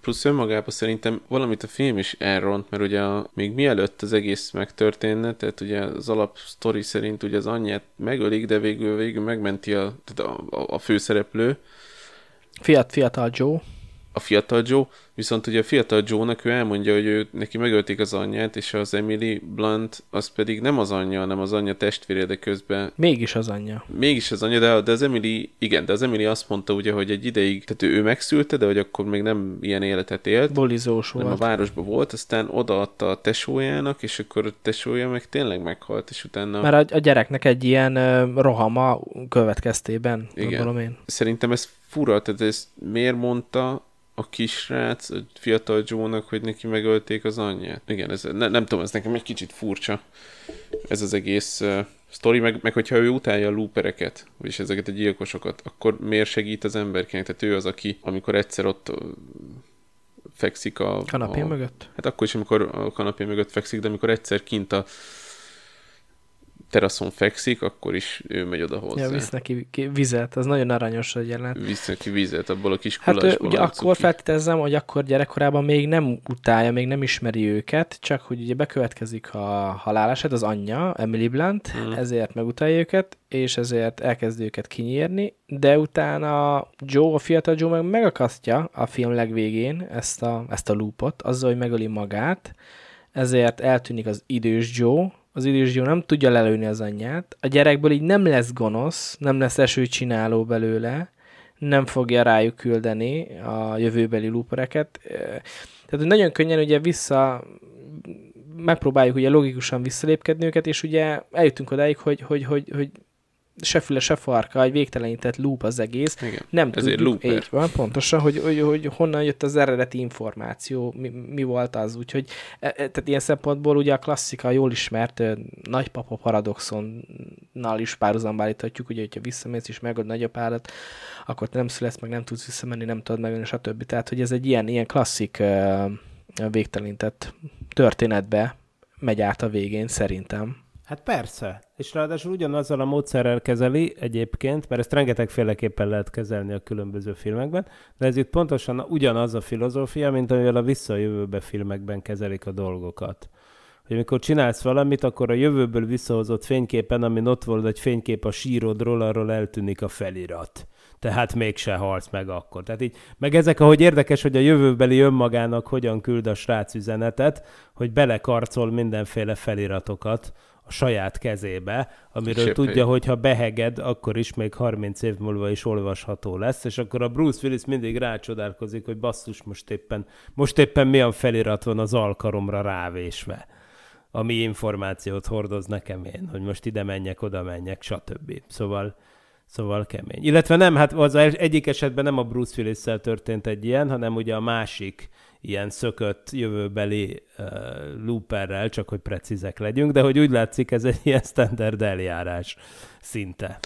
Plusz önmagában szerintem valamit a film is elront, mert ugye a, még mielőtt az egész megtörténne, tehát ugye az alap sztori szerint ugye az anyját megölik, de végül, végül megmenti a, tehát a, a, a főszereplő, Fiat, fiatal Joe. A fiatal Joe, viszont ugye a fiatal Joe-nak ő elmondja, hogy ő, neki megölték az anyját, és az Emily Blunt az pedig nem az anyja, hanem az anyja testvére, de közben Mégis az anyja. mégis az anyja, de, de az Emily, igen, de az Emily azt mondta ugye, hogy egy ideig, tehát ő, ő megszülte, de hogy akkor még nem ilyen életet élt, Bolizós nem a volt. városban volt, aztán odaadta a tesójának, és akkor a tesója meg tényleg meghalt, és utána... Mert a, a gyereknek egy ilyen ö, rohama következtében, Igen. én. Szerintem ez fura, tehát ezt miért mondta a kisrác, a fiatal Joe-nak, hogy neki megölték az anyját? Igen, ez, ne, nem tudom, ez nekem egy kicsit furcsa, ez az egész uh, sztori, meg, meg hogyha ő utálja a loopereket, vagyis ezeket a gyilkosokat, akkor miért segít az emberkének? Tehát ő az, aki, amikor egyszer ott fekszik a... Kanapén a, mögött? Hát akkor is, amikor a kanapé mögött fekszik, de amikor egyszer kint a teraszon fekszik, akkor is ő megy oda hozzá. Ja, visz neki ki- vizet, az nagyon aranyos a jelenet. Visz neki vizet abból a kis Hát ugye akkor ki. feltételezem, hogy akkor gyerekkorában még nem utálja, még nem ismeri őket, csak hogy ugye bekövetkezik a haláleset, az anyja, Emily Blunt, Mhm. ezért megutálja őket, és ezért elkezd őket kinyírni, de utána Joe, a fiatal Joe meg megakasztja a film legvégén ezt a, ezt a loopot, azzal, hogy megöli magát, ezért eltűnik az idős Joe, az idős Joe nem tudja lelőni az anyját, a gyerekből így nem lesz gonosz, nem lesz esőcsináló belőle, nem fogja rájuk küldeni a jövőbeli loopereket. Tehát nagyon könnyen ugye vissza megpróbáljuk ugye logikusan visszalépkedni őket, és ugye eljutunk odáig, hogy, hogy, hogy, hogy se füle, se farka, egy végtelenített loop az egész. Igen, nem ezért tudjuk, looper. így van, pontosan, hogy, hogy, hogy honnan jött az eredeti információ, mi, mi volt az, úgyhogy e, e, tehát ilyen szempontból ugye a klasszika jól ismert nagypapa paradoxonnal is párhuzamba állíthatjuk, ugye, hogyha visszamész és megad nagyapádat, akkor te nem születsz, meg nem tudsz visszamenni, nem tudod megölni, stb. Tehát, hogy ez egy ilyen, ilyen klasszik végtelenített történetbe megy át a végén, szerintem. Hát persze, és ráadásul ugyanazzal a módszerrel kezeli egyébként, mert ezt rengetegféleképpen lehet kezelni a különböző filmekben, de ez itt pontosan ugyanaz a filozófia, mint amivel a Vissza a jövőbe filmekben kezelik a dolgokat. Hogy amikor csinálsz valamit, akkor a jövőből visszahozott fényképen, amin ott volt egy fénykép a sírodról, arról eltűnik a felirat. Tehát mégse halsz meg akkor. Tehát így, meg ezek, ahogy érdekes, hogy a jövőbeli önmagának hogyan küld a srác üzenetet, hogy belekarcol mindenféle feliratokat a saját kezébe, amiről Seppé. tudja, hogy ha beheged, akkor is még 30 év múlva is olvasható lesz, és akkor a Bruce Willis mindig rácsodálkozik, hogy basszus, most éppen, most éppen milyen felirat van az alkaromra rávésve ami információt hordoz nekem én, hogy most ide menjek, oda menjek, stb. Szóval, szóval kemény. Illetve nem, hát az egyik esetben nem a Bruce willis történt egy ilyen, hanem ugye a másik ilyen szökött jövőbeli uh, looperrel, csak hogy precízek legyünk, de hogy úgy látszik, ez egy ilyen standard eljárás szinte.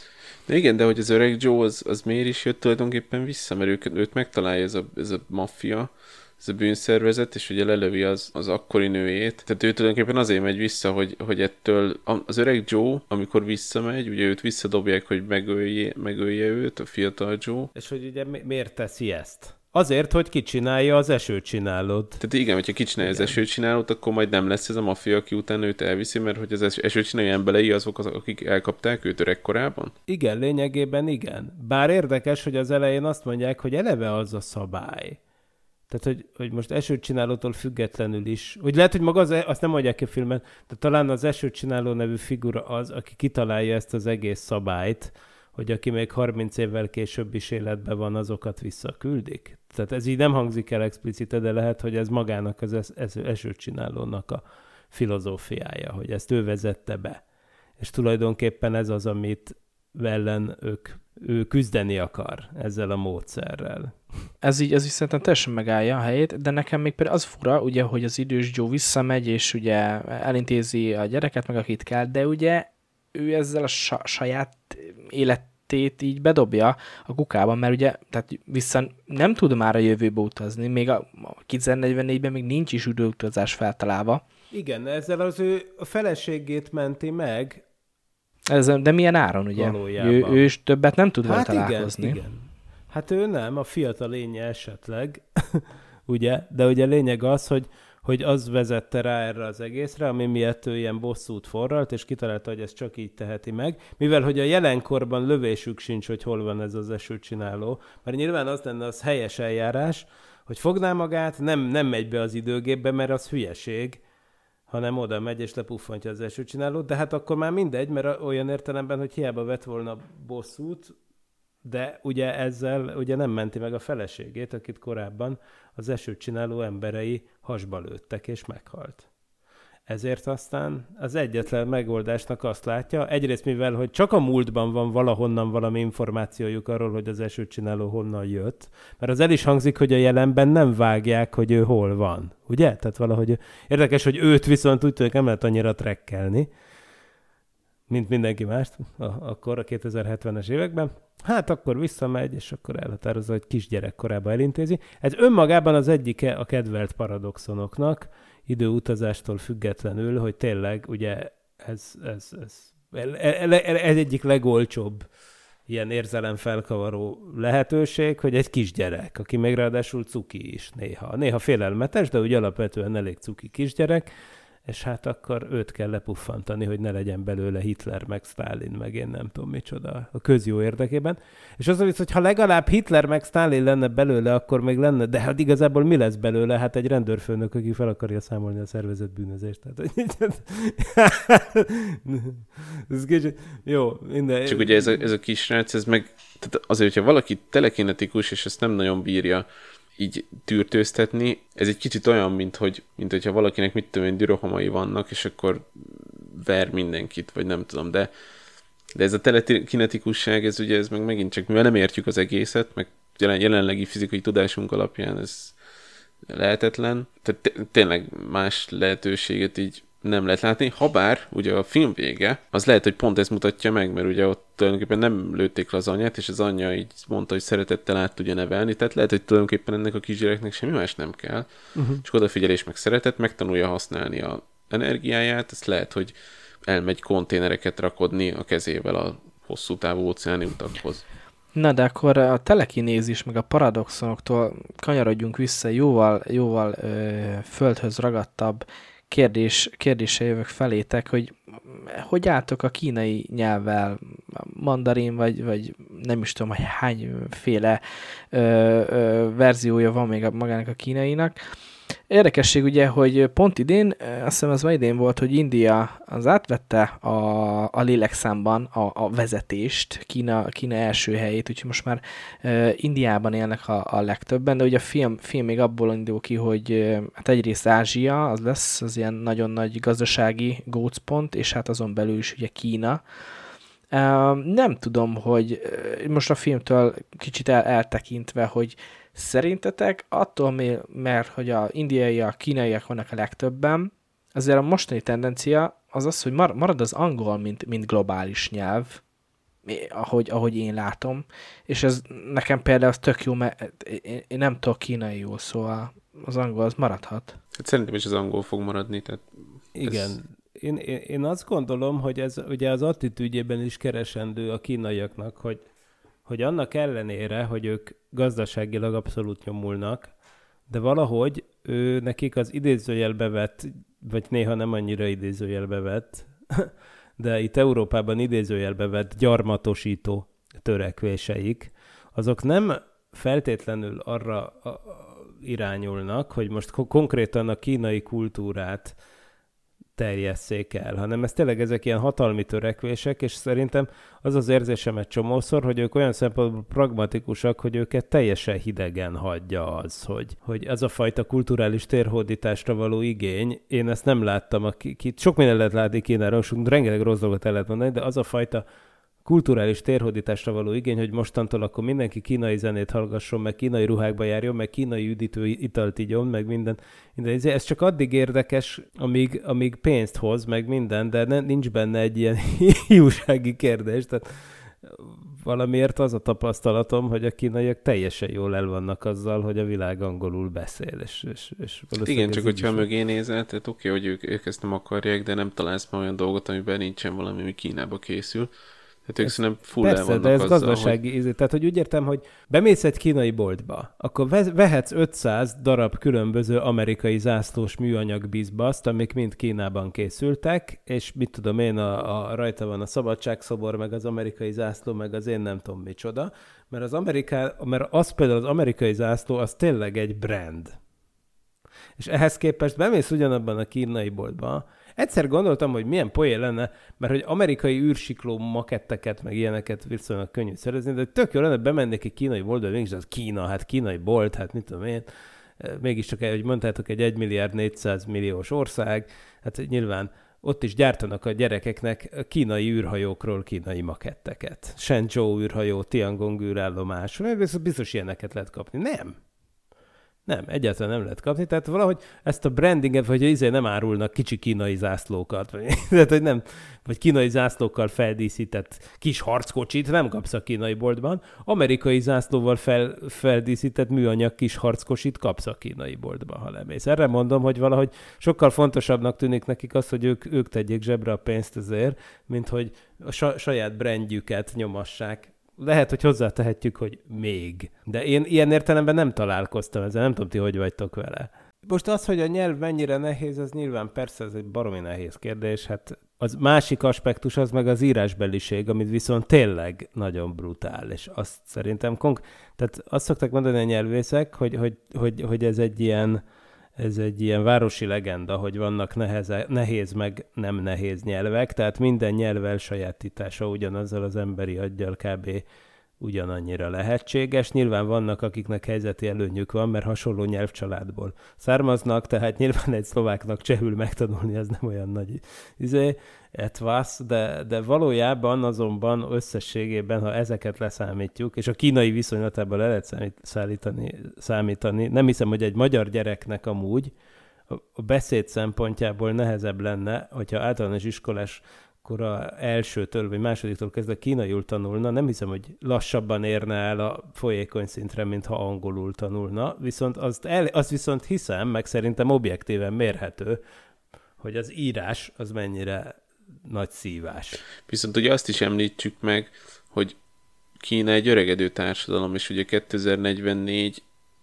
De igen, de hogy az öreg Joe az, az miért is jött tulajdonképpen vissza, mert ők, őt megtalálja ez a, ez a maffia, ez a bűnszervezet, és ugye lelövi az, az akkori nőjét. Tehát ő tulajdonképpen azért megy vissza, hogy, hogy ettől az öreg Joe, amikor visszamegy, ugye őt visszadobják, hogy megölje, megölje őt, a fiatal Joe. És hogy ugye mi- miért teszi ezt? Azért, hogy kicsinálja az esőcsinálót. Tehát igen, hogyha kicsinálja az esőcsinálót, akkor majd nem lesz ez a maffia, aki utána őt elviszi, mert hogy az es- esőcsináló emberei azok, azok, akik elkapták őt öregkorában. Igen, lényegében igen. Bár érdekes, hogy az elején azt mondják, hogy eleve az a szabály. Tehát, hogy, hogy most esőcsinálótól függetlenül is, hogy lehet, hogy maga az, azt nem mondják ki a filmen, de talán az esőcsináló nevű figura az, aki kitalálja ezt az egész szabályt, hogy aki még 30 évvel később is életben van, azokat visszaküldik. Tehát ez így nem hangzik el explicite, de lehet, hogy ez magának az es- es- esőcsinálónak a filozófiája, hogy ezt ő vezette be. És tulajdonképpen ez az, amit ellen ők, ő küzdeni akar ezzel a módszerrel. ez így, ez így szerintem teljesen megállja a helyét, de nekem még például az fura, ugye, hogy az idős Joe visszamegy, és ugye elintézi a gyereket, meg akit kell, de ugye ő ezzel a sa- saját életét így bedobja a kukába, mert ugye tehát vissza nem tud már a jövőbe utazni, még a, a 2044-ben még nincs is időutazás feltalálva, Igen, ezzel az ő a feleségét menti meg. Ez, de milyen áron, ugye? Valójában. Ő, ő is többet nem tud vele Hát igen, találkozni. igen. Hát ő nem, a fiatal lénye esetleg, ugye? De ugye lényeg az, hogy, hogy az vezette rá erre az egészre, ami miatt ő ilyen bosszút forralt, és kitalálta, hogy ezt csak így teheti meg. Mivel, hogy a jelenkorban lövésük sincs, hogy hol van ez az esőcsináló, mert nyilván az lenne az helyes eljárás, hogy fogná magát, nem, nem megy be az időgépbe, mert az hülyeség, hanem oda megy és lepuffantja az esőcsinálót, de hát akkor már mindegy, mert olyan értelemben, hogy hiába vett volna bosszút, de ugye ezzel ugye nem menti meg a feleségét, akit korábban az esőcsináló emberei hasba lőttek és meghalt. Ezért aztán az egyetlen megoldásnak azt látja, egyrészt mivel, hogy csak a múltban van valahonnan valami információjuk arról, hogy az esőcsináló honnan jött, mert az el is hangzik, hogy a jelenben nem vágják, hogy ő hol van, ugye? Tehát valahogy érdekes, hogy őt viszont úgy tűnik nem lehet annyira trekkelni, mint mindenki mást, a, akkor a 2070-es években. Hát akkor visszamegy, és akkor elhatározza, hogy kisgyerek korában elintézi. Ez önmagában az egyike a kedvelt paradoxonoknak, időutazástól függetlenül, hogy tényleg ugye ez, ez, ez, ez, egyik legolcsóbb ilyen érzelemfelkavaró lehetőség, hogy egy kisgyerek, aki még ráadásul cuki is néha. Néha félelmetes, de úgy alapvetően elég cuki kisgyerek, és hát akkor őt kell lepuffantani, hogy ne legyen belőle Hitler, meg Stalin, meg én nem tudom micsoda a közjó érdekében. És az visz, hogy ha legalább Hitler meg Stalin lenne belőle, akkor még lenne, de hát igazából mi lesz belőle? Hát egy rendőrfőnök, aki fel akarja számolni a szervezet bűnözést. Tehát, ez kicsit, jó, minden. Csak ugye ez a, ez a kisrác, ez meg, tehát azért, hogyha valaki telekinetikus, és ezt nem nagyon bírja így tűrtőztetni, ez egy kicsit olyan, mint, hogy, mint hogyha valakinek mit tudom én, dürohamai vannak, és akkor ver mindenkit, vagy nem tudom, de, de ez a telekinetikusság, ez ugye ez meg megint csak, mivel nem értjük az egészet, meg jelen, jelenlegi fizikai tudásunk alapján ez lehetetlen, tehát tényleg más lehetőséget így nem lehet látni, ha bár ugye a film vége, az lehet, hogy pont ezt mutatja meg, mert ugye ott tulajdonképpen nem lőtték le az anyát, és az anyja így mondta, hogy szeretettel át tudja nevelni, tehát lehet, hogy tulajdonképpen ennek a kisgyereknek semmi más nem kell, uh-huh. csak odafigyelés meg szeretet, megtanulja használni a energiáját, ezt lehet, hogy elmegy konténereket rakodni a kezével a hosszú távú óceáni utakhoz. Na, de akkor a telekinézis meg a paradoxonoktól kanyarodjunk vissza jóval, jóval ö, földhöz ragadtabb kérdés, kérdése jövök felétek, hogy hogy álltok a kínai nyelvvel, mandarin, vagy, vagy nem is tudom, hogy hányféle ö, ö, verziója van még a, magának a kínainak. Érdekesség ugye, hogy pont idén, azt hiszem ez már idén volt, hogy India az átvette a, a lélekszámban a, a vezetést, Kína, Kína első helyét, úgyhogy most már uh, Indiában élnek a, a legtöbben, de ugye a film, film még abból indul ki, hogy uh, hát egyrészt Ázsia, az lesz az ilyen nagyon nagy gazdasági gócpont, és hát azon belül is ugye Kína, Uh, nem tudom, hogy most a filmtől kicsit el, eltekintve, hogy Szerintetek attól, mert hogy a indiaiak, kínaiak vannak a legtöbben, azért a mostani tendencia az az, hogy marad az angol, mint, mint globális nyelv, ahogy, ahogy én látom, és ez nekem például az tök jó, mert én, én nem tudok kínai jó, szóval az angol az maradhat. Hát szerintem is az angol fog maradni, tehát Igen, ez... én, én, én azt gondolom, hogy ez ugye az attitűdjében is keresendő a kínaiaknak, hogy hogy annak ellenére, hogy ők gazdaságilag abszolút nyomulnak, de valahogy ő nekik az idézőjelbe vett, vagy néha nem annyira idézőjelbe vett, de itt Európában idézőjelbe vett gyarmatosító törekvéseik, azok nem feltétlenül arra irányulnak, hogy most konkrétan a kínai kultúrát terjesszék el, hanem ez tényleg ezek ilyen hatalmi törekvések, és szerintem az az érzésem egy csomószor, hogy ők olyan szempontból pragmatikusak, hogy őket teljesen hidegen hagyja az, hogy, hogy ez a fajta kulturális térhódításra való igény, én ezt nem láttam, akik, sok minden lehet látni Kínáról, sok rengeteg rossz dolgot el lehet mondani, de az a fajta kulturális térhódításra való igény, hogy mostantól akkor mindenki kínai zenét hallgasson, meg kínai ruhákba járjon, meg kínai üdítő italt igyon, meg minden. minden. Ez csak addig érdekes, amíg, amíg pénzt hoz, meg minden, de ne, nincs benne egy ilyen hiúsági kérdés. Tehát valamiért az a tapasztalatom, hogy a kínaiak teljesen jól el vannak azzal, hogy a világ angolul beszél. És, és, és Igen, csak hogyha mögé nézel, tehát oké, okay, hogy ők, ők ezt nem akarják, de nem találsz ma olyan dolgot, amiben nincsen valami, ami Kínába készül. Hát ők szerintem full Persze, de ez azzal, gazdasági hogy... Tehát, hogy úgy értem, hogy bemész egy kínai boltba, akkor vehetsz 500 darab különböző amerikai zászlós műanyag bizbaszt, amik mind Kínában készültek, és mit tudom én, a, a, rajta van a szabadságszobor, meg az amerikai zászló, meg az én nem tudom micsoda, mert az, Ameriká, mert az például az amerikai zászló, az tényleg egy brand. És ehhez képest bemész ugyanabban a kínai boltba, Egyszer gondoltam, hogy milyen poén lenne, mert hogy amerikai űrsikló maketteket, meg ilyeneket viszonylag könnyű szerezni, de tök jó lenne, bemennék egy kínai boltba, mégis az Kína, hát kínai bolt, hát mit tudom én, mégiscsak, hogy mondtátok, egy 1 milliárd 400 milliós ország, hát nyilván ott is gyártanak a gyerekeknek kínai űrhajókról kínai maketteket. Shenzhou űrhajó, Tiangong űrállomás, biztos ilyeneket lehet kapni. Nem. Nem, egyáltalán nem lehet kapni, tehát valahogy ezt a brandinget, vagy izé nem árulnak kicsi kínai zászlókat, vagy, tehát, hogy nem, vagy kínai zászlókkal feldíszített kis harckocsit nem kapsz a kínai boltban, amerikai zászlóval fel, feldíszített műanyag kis harckocsit kapsz a kínai boltban, ha lemész. Erre mondom, hogy valahogy sokkal fontosabbnak tűnik nekik az, hogy ők, ők tegyék zsebre a pénzt ezért, mint hogy a saját brandjüket nyomassák lehet, hogy hozzátehetjük, hogy még. De én ilyen értelemben nem találkoztam ezzel, nem tudom ti, hogy vagytok vele. Most az, hogy a nyelv mennyire nehéz, az nyilván persze ez egy baromi nehéz kérdés. Hát az másik aspektus az meg az írásbeliség, amit viszont tényleg nagyon brutál, és azt szerintem konk- tehát azt szokták mondani a nyelvészek, hogy, hogy, hogy, hogy ez egy ilyen ez egy ilyen városi legenda, hogy vannak neheze, nehéz meg nem nehéz nyelvek, tehát minden nyelv elsajátítása ugyanazzal az emberi aggyal kb ugyanannyira lehetséges. Nyilván vannak, akiknek helyzeti előnyük van, mert hasonló nyelvcsaládból származnak, tehát nyilván egy szlováknak csehül megtanulni, ez nem olyan nagy izé, etvasz, de, de valójában azonban összességében, ha ezeket leszámítjuk, és a kínai viszonylatában le lehet számít, szállítani, számítani, nem hiszem, hogy egy magyar gyereknek amúgy a beszéd szempontjából nehezebb lenne, hogyha általános iskolás akkor a elsőtől vagy másodiktól kezdve kínaiul tanulna, nem hiszem, hogy lassabban érne el a folyékony szintre, mint ha angolul tanulna, viszont azt, el, azt viszont hiszem, meg szerintem objektíven mérhető, hogy az írás az mennyire nagy szívás. Viszont ugye azt is említsük meg, hogy Kína egy öregedő társadalom, és ugye 2044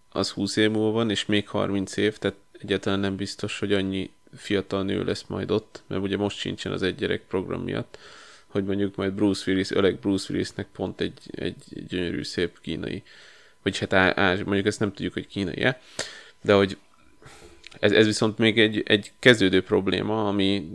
az 20 év múlva van, és még 30 év, tehát egyáltalán nem biztos, hogy annyi fiatal nő lesz majd ott, mert ugye most sincsen az egy gyerek program miatt, hogy mondjuk majd Bruce Willis, öreg Bruce Willisnek pont egy, egy gyönyörű, szép kínai, vagy hát á, mondjuk ezt nem tudjuk, hogy kínai-e, de hogy ez, ez viszont még egy, egy kezdődő probléma, ami,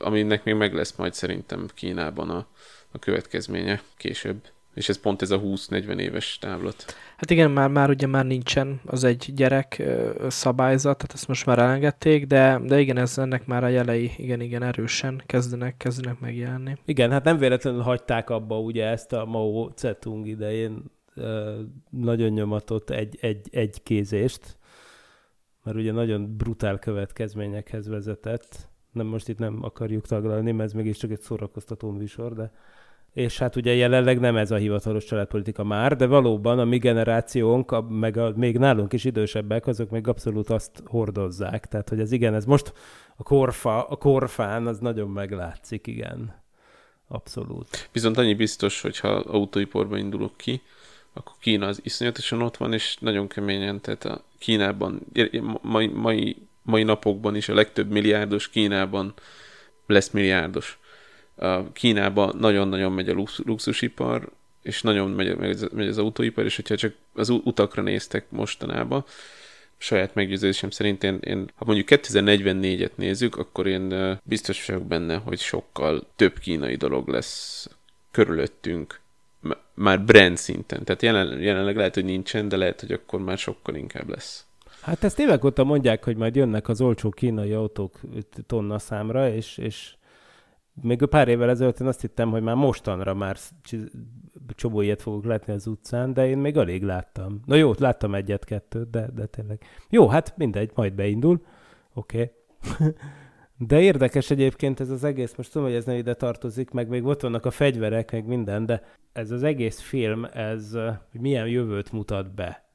aminek még meg lesz majd szerintem Kínában a, a következménye később. És ez pont ez a 20-40 éves távlat. Hát igen, már, már ugye már nincsen az egy gyerek szabályzat, tehát ezt most már elengedték, de, de igen, ez ennek már a jelei igen, igen erősen kezdenek, kezdenek megjelenni. Igen, hát nem véletlenül hagyták abba ugye ezt a Mao Zedong idején nagyon nyomatott egy, egy, egy kézést, mert ugye nagyon brutál következményekhez vezetett. Nem, most itt nem akarjuk taglalni, mert ez mégiscsak egy szórakoztató műsor, de és hát ugye jelenleg nem ez a hivatalos családpolitika már, de valóban a mi generációnk, a, meg a még nálunk is idősebbek, azok még abszolút azt hordozzák. Tehát, hogy ez igen, ez most a korfa, a korfán az nagyon meglátszik, igen. Abszolút. Viszont annyi biztos, hogyha autóiporba indulok ki, akkor Kína az iszonyatosan ott van, és nagyon keményen, tehát a Kínában, mai, mai, mai napokban is a legtöbb milliárdos Kínában lesz milliárdos Kínában nagyon-nagyon megy a luxusipar, és nagyon megy, megy az autóipar, és hogyha csak az utakra néztek mostanában, saját meggyőződésem szerint én, én ha mondjuk 2044-et nézzük, akkor én biztos vagyok benne, hogy sokkal több kínai dolog lesz körülöttünk, már brand szinten. Tehát jelen, jelenleg lehet, hogy nincsen, de lehet, hogy akkor már sokkal inkább lesz. Hát ezt évek óta mondják, hogy majd jönnek az olcsó kínai autók tonna számra, és, és még pár évvel ezelőtt én azt hittem, hogy már mostanra már csomó ilyet fogok látni az utcán, de én még alig láttam. Na jó, láttam egyet-kettőt, de, de tényleg. Jó, hát mindegy, majd beindul. Oké. Okay. de érdekes egyébként ez az egész, most tudom, hogy ez nem ide tartozik, meg még ott vannak a fegyverek, meg minden, de ez az egész film, ez milyen jövőt mutat be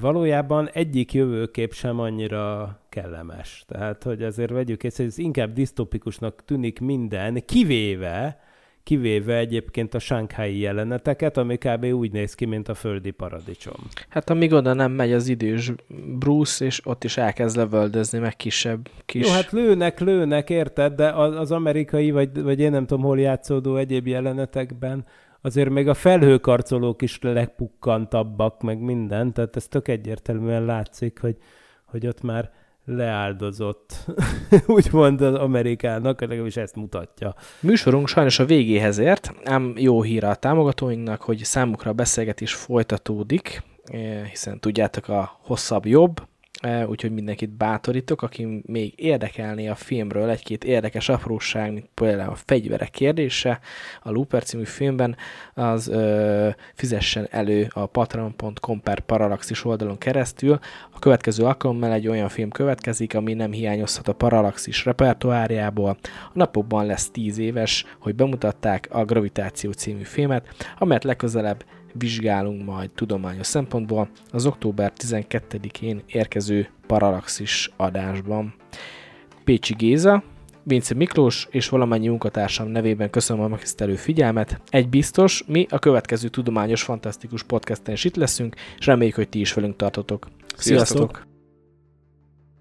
valójában egyik jövőkép sem annyira kellemes. Tehát, hogy azért vegyük észre, hogy ez inkább disztopikusnak tűnik minden, kivéve, kivéve egyébként a sánkhái jeleneteket, ami kb. úgy néz ki, mint a földi paradicsom. Hát amíg oda nem megy az idős Bruce, és ott is elkezd lövöldözni, meg kisebb kis... Jó, hát lőnek, lőnek, érted, de az, az amerikai, vagy, vagy én nem tudom, hol játszódó egyéb jelenetekben azért még a felhőkarcolók is lepukkantabbak, meg minden, tehát ez tök egyértelműen látszik, hogy, hogy ott már leáldozott, úgymond az Amerikának, legalábbis ezt mutatja. Műsorunk sajnos a végéhez ért, ám jó híre a támogatóinknak, hogy számukra a beszélgetés folytatódik, eh, hiszen tudjátok, a hosszabb jobb, úgyhogy mindenkit bátorítok, aki még érdekelné a filmről egy-két érdekes apróság, mint például a fegyverek kérdése a Looper című filmben, az ö, fizessen elő a patreon.com per paralaxis oldalon keresztül. A következő alkalommal egy olyan film következik, ami nem hiányozhat a paralaxis repertoárjából. A napokban lesz 10 éves, hogy bemutatták a Gravitáció című filmet, amelyet legközelebb vizsgálunk majd tudományos szempontból az október 12-én érkező Paralaxis adásban. Pécsi Géza, Vince Miklós és valamennyi munkatársam nevében köszönöm a megtisztelő figyelmet. Egy biztos, mi a következő tudományos fantasztikus podcasten is itt leszünk, és reméljük, hogy ti is velünk tartotok. Sziasztok! Sziasztok!